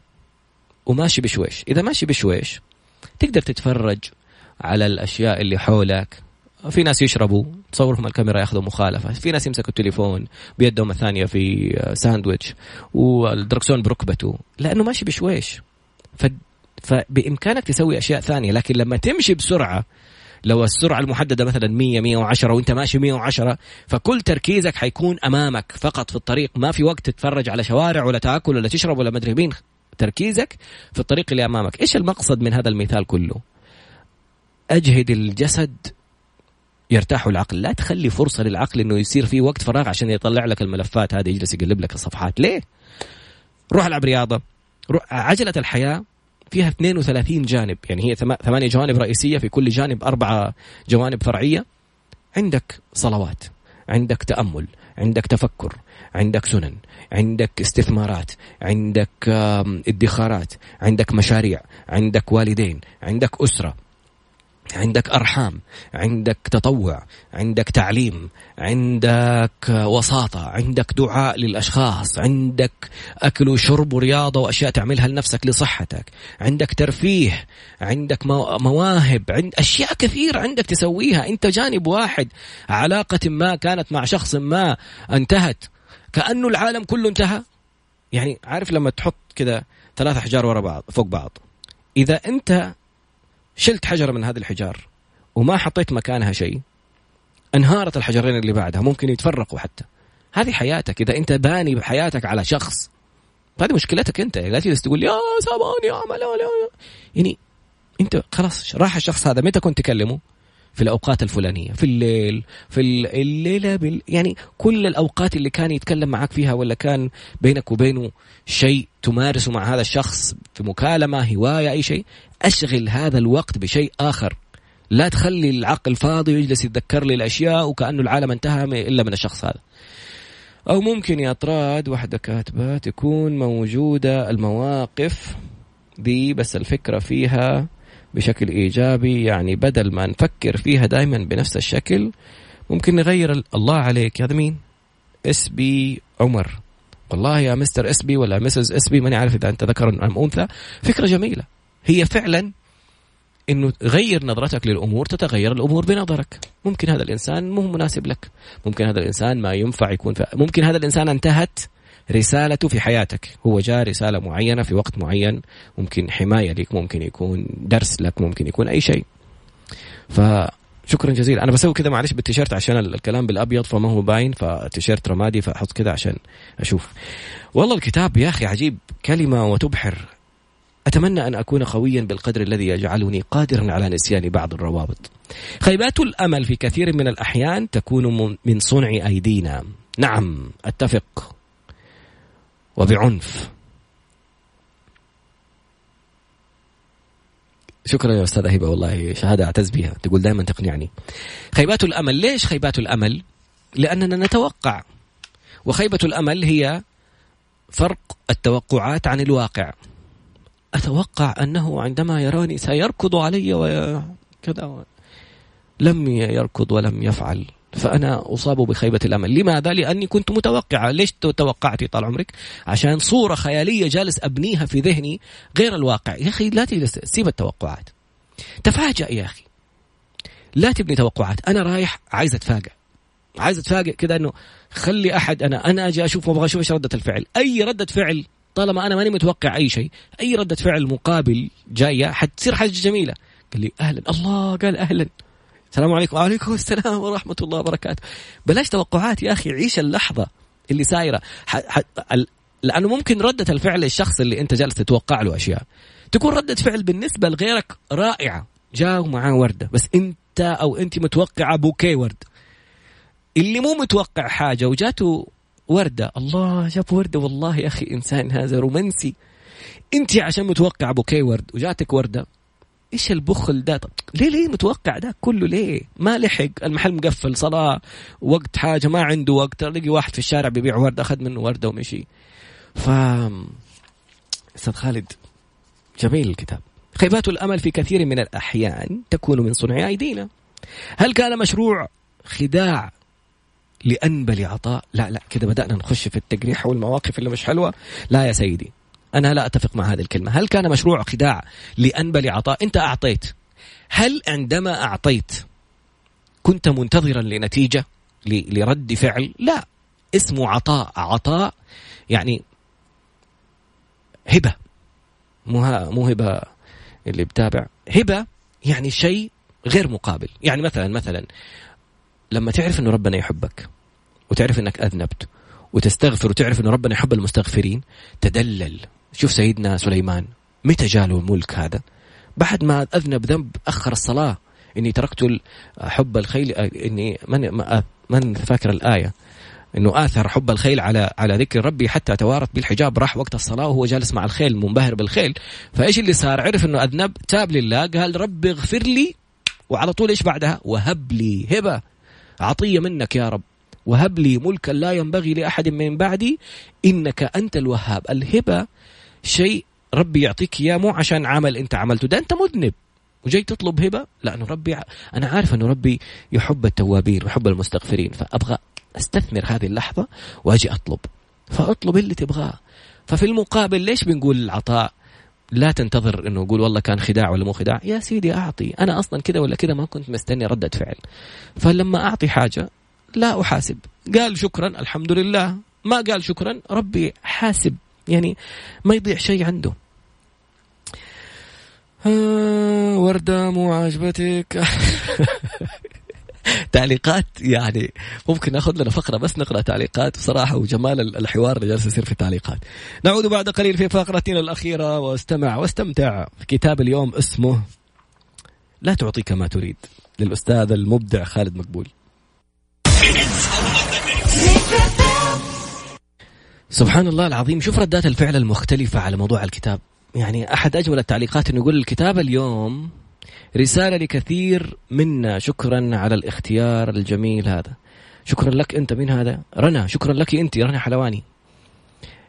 وماشي بشويش. إذا ماشي بشويش تقدر تتفرج على الأشياء اللي حولك. في ناس يشربوا تصورهم الكاميرا ياخذوا مخالفة. في ناس يمسكوا التليفون بيدهم الثانية في ساندويتش والدركسون بركبته. لأنه ماشي بشويش. ف... فبإمكانك تسوي أشياء ثانية لكن لما تمشي بسرعة لو السرعة المحددة مثلا 100 110 وأنت ماشي 110 فكل تركيزك حيكون أمامك فقط في الطريق. ما في وقت تتفرج على شوارع ولا تأكل ولا تشرب ولا مدري مين تركيزك في الطريق اللي أمامك. إيش المقصد من هذا المثال كله؟ أجهد الجسد يرتاح العقل. لا تخلي فرصة للعقل إنه يصير في وقت فراغ عشان يطلع لك الملفات هذه يجلس يقلب لك الصفحات. ليه؟ روح العب رياضة روح عجلة الحياة فيها 32 جانب يعني هي ثمانية جوانب رئيسية في كل جانب أربعة جوانب فرعية. عندك صلوات عندك تأمل عندك تفكر عندك سنن عندك استثمارات عندك ادخارات عندك مشاريع عندك والدين عندك أسرة. عندك أرحام عندك تطوع عندك تعليم عندك وساطة عندك دعاء للأشخاص عندك أكل وشرب ورياضة وأشياء تعملها لنفسك لصحتك عندك ترفيه عندك مواهب عند أشياء كثيره عندك تسويها. أنت جانب واحد علاقة ما كانت مع شخص ما انتهت. كأنه العالم كله انتهى. يعني عارف لما تحط كذا ثلاث أحجار ورا بعض فوق بعض. إذا أنت شلت حجره من هذه الحجار وما حطيت مكانها شيء انهارت الحجرين اللي بعدها ممكن يتفرقوا حتى. هذه حياتك إذا أنت باني حياتك على شخص هذه مشكلتك أنت. لا تجلس تقول يا سامعني يا عمل. يعني أنت خلاص راح الشخص هذا متى كنت تكلمه؟ في الأوقات الفلانية في الليل في الليلة بال... يعني كل الأوقات اللي كان يتكلم معك فيها ولا كان بينك وبينه شيء تمارسه مع هذا الشخص في مكالمه هواية أي شيء أشغل هذا الوقت بشيء آخر. لا تخلي العقل فاضي ويجلس يتذكر لي الأشياء وكانه العالم انتهى إلا من الشخص هذا. أو ممكن يا طراد واحدة كاتبة تكون موجودة المواقف دي بس الفكرة فيها. بشكل إيجابي يعني بدل ما نفكر فيها دائما بنفس الشكل ممكن نغير الله عليك. هذا مين؟ SP عمر. والله يا Mr SP ولا Mrs SP ماني عارف إذا أنت ذكر أم أنثى. فكرة جميلة. هي فعلا إنه غير نظرتك للأمور تتغير الأمور بنظرك. ممكن هذا الإنسان مو مناسب لك. ممكن هذا الإنسان ما ينفع يكون ف... ممكن هذا الإنسان أنتهت رسالته في حياتك. هو جاء رسالة معينة في وقت معين ممكن حماية لك ممكن يكون درس لك ممكن يكون أي شيء. فشكرا جزيلا. أنا بسوي كذا معلش بالتيشيرت عشان الكلام بالأبيض فما هو باين فتيشيرت رمادي فأحط كذا عشان أشوف. والله الكتاب يا أخي عجيب كلمة وتبحر. أتمنى أن أكون قويا بالقدر الذي يجعلني قادرا على نسيان بعض الروابط. خيبات الأمل في كثير من الأحيان تكون من صنع أيدينا. نعم أتفق. وبعنف. شكرا يا استاذه هبه والله شهادة أعتز بها. تقول دائما تقنعني. خيبات الأمل ليش خيبات الأمل؟ لأننا نتوقع. وخيبة الأمل هي فرق التوقعات عن الواقع. أتوقع أنه عندما يراني سيركض علي وكذا لم يركض ولم يفعل. فأنا أصاب بخيبة الأمل. لماذا؟ لأني كنت متوقعة ليش توقعتي طال عمرك؟ عشان صورة خيالية جالس أبنيها في ذهني غير الواقع. يا أخي لا تجلس سيب التوقعات. تفاجأ يا أخي. لا تبني توقعات. أنا رايح عايز أتفاجأ. عايز أتفاجأ كذا أنه خلي أحد أنا أنا أجي أشوف وأبغى أشوف إيش ردة الفعل. أي ردة فعل طالما أنا ماني متوقع أي شيء أي ردة فعل مقابل جاية حتصير حاجة جميلة. قال لي أهلا. الله قال أهلا. السلام عليكم. وعليكم السلام ورحمة الله وبركاته. بلاش توقعات يا أخي عيش اللحظة اللي سايرة. ح... ح... لأنه ممكن ردة الفعل الشخص اللي أنت جالس تتوقع له أشياء. تكون ردة فعل بالنسبة لغيرك رائعة. جاء معاه وردة. بس أنت أو أنت متوقعة بوكي ورد. اللي مو متوقع حاجة وجاته وردة. الله جاب وردة. والله يا أخي إنسان هذا رومانسي. أنت عشان متوقع بوكي ورد وجاتك وردة إيش البخل ده؟ طب ليه ليه متوقع ده كله ليه؟ ما لحق. المحل مقفل صلاة وقت حاجة ما عنده وقت. لقي واحد في الشارع بيبيع وردة أخذ منه وردة ومشي. ف أستاذ خالد جميل الكتاب. خيبات الأمل في كثير من الأحيان تكون من صنع أيدينا. هل كان مشروع خداع لأنبل عطاء؟ لا لا كده بدأنا نخش في التقريح والمواقف اللي مش حلوة. لا يا سيدي. أنا لا أتفق مع هذه الكلمة. هل كان مشروع خداع لأنبل عطاء؟ أنت أعطيت. هل عندما أعطيت كنت منتظرا لنتيجة؟ لرد فعل؟ لا. اسمه عطاء عطاء يعني هبة. مو هبة اللي بتابع. هبة يعني شيء غير مقابل. يعني مثلا مثلا لما تعرف إنه ربنا يحبك وتعرف إنك أذنبت وتستغفر وتعرف إنه ربنا يحب المستغفرين تدلل. شوف سيدنا سليمان متى جاله الملك هذا؟ بعد ما أذنب ذنب أخر الصلاة إني تركت حب الخيل إني من من فاكر الآية؟ إنه آثر حب الخيل على على ذكر ربي حتى توارت بالحجاب راح وقت الصلاة وهو جالس مع الخيل منبهر بالخيل. فإيش اللي صار؟ عرف إنه أذنب تاب لله قال ربي اغفر لي وعلى طول إيش بعدها؟ وهب لي هبة. عطية منك يا رب. وهب لي ملكا لا ينبغي لأحد من بعدي إنك أنت الوهاب. الهبة شيء ربي يعطيك إياه مو عشان عمل أنت عملته. ده أنت مذنب. وجاي تطلب هبة؟ لأنه ربي أنا عارف أنه ربي يحب التوابين ويحب المستغفرين فأبغى أستثمر هذه اللحظة وأجي أطلب. فأطلب اللي تبغاه. ففي المقابل ليش بنقول العطاء لا تنتظر إنه يقول والله كان خداع ولا مو خداع. يا سيدي أعطي. أنا أصلا كذا ولا كذا ما كنت مستني ردة فعل. فلما أعطي حاجة لا أحاسب. قال شكرا الحمد لله. ما قال شكرا ربي حاسب. يعني ما يضيع شيء عنده آه وردة مو عاجبتك تعليقات يعني ممكن ناخذ لنا فقرة بس نقرأ تعليقات بصراحة وجمال الحوار اللي جالس يصير في التعليقات. نعود بعد قليل في فقرتنا الأخيرة واستمع واستمتع كتاب اليوم اسمه لا تعطيك ما تريد للأستاذ المبدع خالد مقبول. سبحان الله العظيم. شوف ردات الفعل المختلفة على موضوع الكتاب. يعني أحد أجمل التعليقات أنه يقول الكتاب اليوم رسالة لكثير منا. شكرا على الاختيار الجميل هذا. شكرا لك أنت. من هذا؟ رنا. شكرا لك أنت رنا حلواني.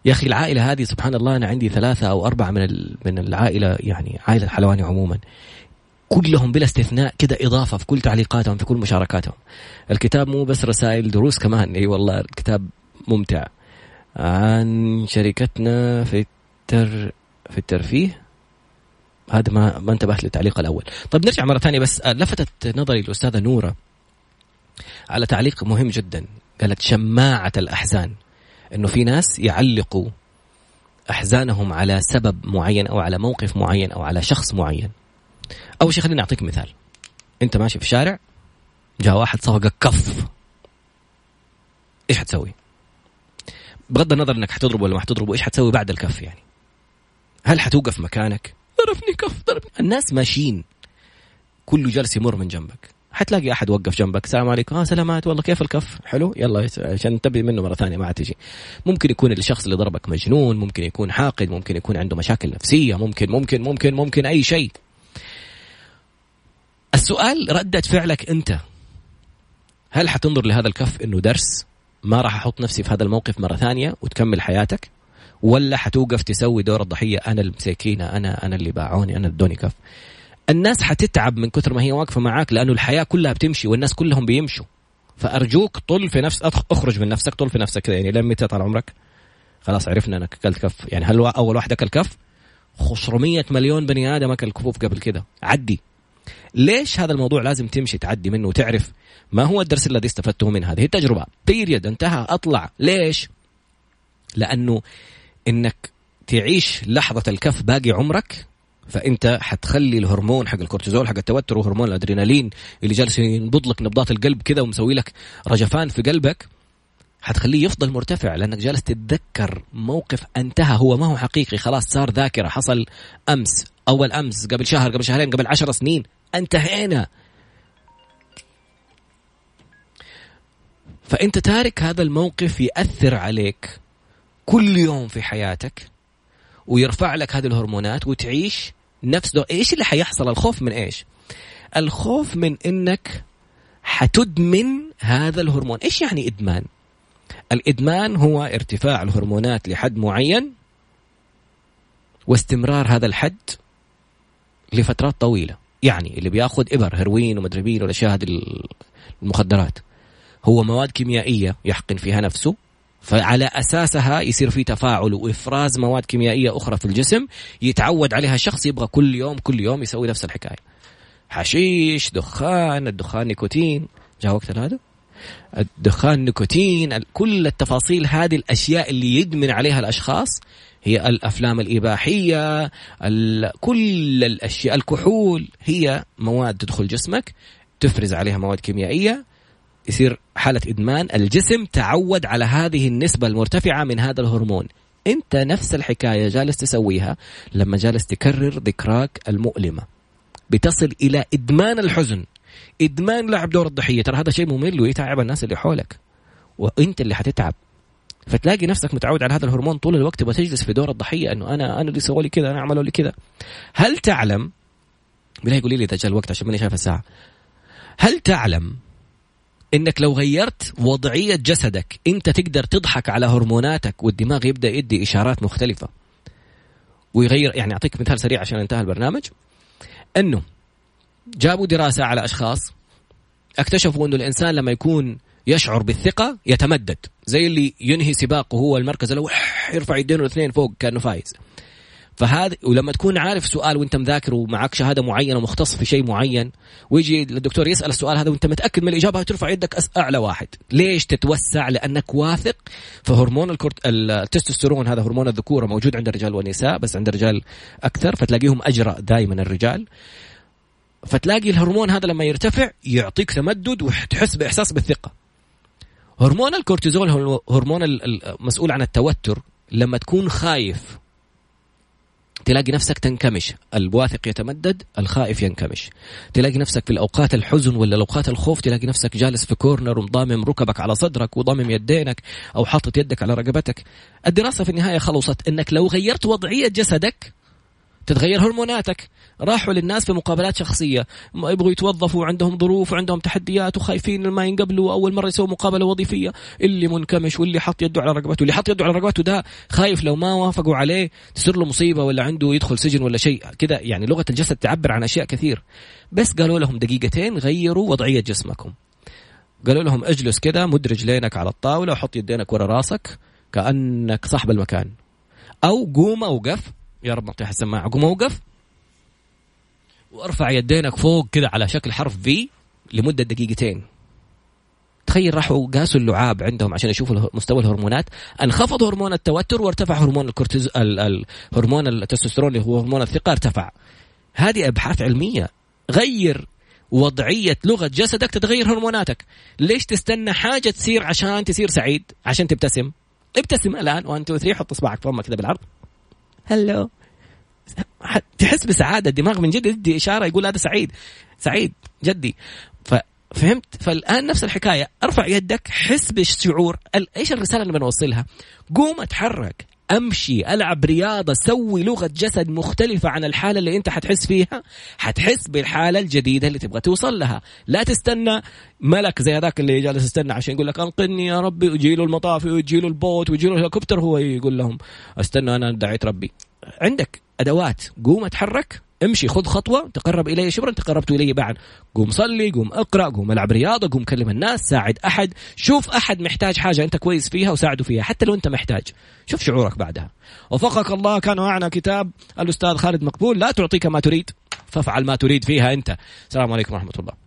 يا أخي العائلة هذه سبحان الله أنا عندي ثلاثة أو أربعة من من العائلة يعني عائلة حلواني عموما. كلهم بلا استثناء كده إضافة في كل تعليقاتهم في كل مشاركاتهم. الكتاب مو بس رسائل دروس كمان. إي والله الكتاب ممتع. عن شركتنا في التر في الترفيه. هذا ما ما انتبهت للتعليق الأول. طيب نرجع مرة ثانية بس لفتت نظري الأستاذة نورة على تعليق مهم جدا. قالت شماعة الأحزان إنه في ناس يعلقوا أحزانهم على سبب معين أو على موقف معين أو على شخص معين. أول شيء خليني أعطيك مثال. أنت ماشي في الشارع جاء واحد صفقك كف. إيش حتسوي بغض النظر انك حتضربه ولا ما حتضربه إيش حتسوي بعد الكف يعني؟ هل حتوقف مكانك؟ ضربني كف ضربني. الناس ماشيين. كله جالس يمر من جنبك. حتلاقي أحد وقف جنبك. السلام عليكم. آه سلامات. والله كيف الكف؟ حلو. يلا عشان تبي منه مرة ثانية ما تجي. ممكن يكون الشخص اللي ضربك مجنون ممكن يكون حاقد ممكن يكون عنده مشاكل نفسية ممكن ممكن ممكن ممكن أي شيء. السؤال ردة فعلك أنت. هل حتنظر لهذا الكف إنه درس؟ ما راح أحط نفسي في هذا الموقف مرة ثانية وتكمل حياتك ولا حتوقف تسوي دور الضحية أنا المساكينة أنا أنا اللي باعوني أنا ادوني كف. الناس حتتعب من كثر ما هي واقفة معاك لأنه الحياة كلها بتمشي والناس كلهم بيمشوا. فأرجوك طل في نفس أخرج من نفسك طل في نفسك يعني لين متى طال عمرك؟ خلاص عرفنا إنك أكلت كف. يعني هل أول واحد أكل كف؟ 500 مليون بني آدم أكل كفوف قبل كذا عدي. ليش هذا الموضوع لازم تمشي تعدي منه وتعرف ما هو الدرس الذي استفدته من هذه التجربة؟ بيريد انتهى أطلع. ليش؟ لأنه إنك تعيش لحظة الكف باقي عمرك فأنت حتخلي الهرمون حق الكورتيزول حق التوتر وهرمون الأدرينالين اللي جالس ينبض لك نبضات القلب كذا ومسوي لك رجفان في قلبك حتخليه يفضل مرتفع لأنك جالس تتذكر موقف انتهى هو ما هو حقيقي خلاص صار ذاكرة حصل أمس أول أمس قبل شهر قبل شهرين قبل عشر سنين انتهينا. فأنت تارك هذا الموقف يأثر عليك كل يوم في حياتك ويرفع لك هذه الهرمونات وتعيش نفس دو... إيش اللي حيحصل؟ الخوف من إيش؟ الخوف من إنك حتدمن هذا الهرمون. إيش يعني إدمان؟ الإدمان هو ارتفاع الهرمونات لحد معين واستمرار هذا الحد لفترات طويلة. يعني اللي بياخذ إبر هيروين ومدري مين والأشياء هذه المخدرات. هو مواد كيميائية يحقن فيها نفسه فعلى أساسها يصير في تفاعل وإفراز مواد كيميائية أخرى في الجسم يتعود عليها الشخص يبغى كل يوم كل يوم يسوي نفس الحكاية. حشيش دخان الدخان نيكوتين. جاء وقت هذا الدخان نيكوتين كل التفاصيل هذه الأشياء اللي يدمن عليها الأشخاص هي الأفلام الإباحية كل الأشياء الكحول هي مواد تدخل جسمك تفرز عليها مواد كيميائية يصير حالة إدمان. الجسم تعود على هذه النسبة المرتفعة من هذا الهرمون. أنت نفس الحكاية جالس تسويها لما جالس تكرر ذكراك المؤلمة. بتصل إلى إدمان الحزن. إدمان لعب دور الضحية. ترى هذا شيء ممل ويتعب الناس اللي حولك. وأنت اللي حتتعب. فتلاقي نفسك متعود على هذا الهرمون طول الوقت وتجلس في دور الضحية. إنه أنا أنا اللي سووا لي كذا أنا عملوا لي كذا. هل تعلم؟ بالله يقولي لي إذا جاء الوقت عشان ماني شايف الساعة. هل تعلم إنك لو غيرت وضعية جسدك انت تقدر تضحك على هرموناتك والدماغ يبدأ يدي إشارات مختلفة؟ ويغير يعني أعطيك مثال سريع عشان انتهى البرنامج. إنه جابوا دراسة على أشخاص اكتشفوا إنه الإنسان لما يكون يشعر بالثقة يتمدد زي اللي ينهي سباقه هو المركز الأول يرفع يدينه الاثنين فوق كأنه فايز. فهذا ولما تكون عارف سؤال وانت مذاكر ومعك شهادة معينة ومختص في شيء معين ويجي الدكتور يسأل السؤال هذا وانت متأكد من الإجابة ترفع يدك أعلى واحد. ليش تتوسع؟ لأنك واثق فهرمون الكورت... التستوستيرون هذا هرمون الذكورة موجود عند الرجال والنساء بس عند الرجال أكثر فتلاقيهم أجرأ دائما الرجال. فتلاقي الهرمون هذا لما يرتفع يعطيك تمدد وتحس بإحساس بالثقة. هرمون الكورتيزول هرمون المسؤول عن التوتر. لما تكون خايف تلاقي نفسك تنكمش. الواثق يتمدد الخائف ينكمش. تلاقي نفسك في الأوقات الحزن ولا الأوقات الخوف تلاقي نفسك جالس في كورنر ومضامم ركبك على صدرك وضامم يدينك أو حاطط يدك على رقبتك. الدراسة في النهاية خلصت أنك لو غيرت وضعية جسدك تتغير هرموناتك. راحوا للناس في مقابلات شخصية. يبغوا يتوظفوا وعندهم ظروف وعندهم تحديات وخايفين ما ينقبلوا أول مرة يسووا مقابلة وظيفية. اللي منكمش واللي حط يده على رقبته. اللي حط يده على رقبته ده خايف لو ما وافقوا عليه تصير له مصيبة ولا عنده يدخل سجن ولا شيء. كذا يعني لغة الجسد تعبر عن أشياء كثير. بس قالوا لهم دقيقتين غيروا وضعية جسمكم. قالوا لهم اجلس كذا مد رجلينك على الطاولة وحط يدينك ورا راسك كأنك صاحب المكان. أو قوم أوقف يا رب نطيح السماعة قوم أوقف وارفع يدينك فوق كذا على شكل حرف في لمدة دقيقتين. تخيل راحوا قاسوا اللعاب عندهم عشان يشوفوا مستوى الهرمونات. انخفض هرمون التوتر وارتفع هرمون الكورتيز هرمون التستوستيرون اللي هو هرمون الثقة ارتفع. هذه أبحاث علمية. غير وضعية لغة جسدك تتغير هرموناتك. ليش تستنى حاجة تصير عشان تصير سعيد؟ عشان تبتسم. ابتسم الآن. 1 2 3 حط إصبعك فمك كذا بالعرض. هلو. تحس بسعادة الدماغ من جد يدي إشارة يقول هذا سعيد سعيد جدي. فهمت؟ فالآن نفس الحكاية ارفع يدك حس بالشعور إيش الرسالة اللي بنوصلها؟ قوم اتحرك. أمشي ألعب رياضة سوي لغة جسد مختلفة عن الحالة اللي أنت حتحس فيها حتحس بالحالة الجديدة اللي تبغى توصل لها. لا تستنى ملك زي هذاك اللي جالس يستنى عشان يقول لك انقذني يا ربي ويجي له المطافي ويجي له البوت ويجي له الهليكوبتر هو يقول لهم أستنى أنا دعيت ربي. عندك أدوات قوم أتحرك؟ امشي خذ خطوة تقرب إلي شبرا تقربت إلي بعد. قوم صلي قوم اقرأ قوم العب رياضة قوم كلم الناس ساعد أحد. شوف أحد محتاج حاجة أنت كويس فيها وساعده فيها حتى لو أنت محتاج. شوف شعورك بعدها. وفقك الله كان معنا كتاب الأستاذ خالد مقبول لا تعطيك ما تريد فافعل ما تريد فيها أنت. السلام عليكم ورحمة الله.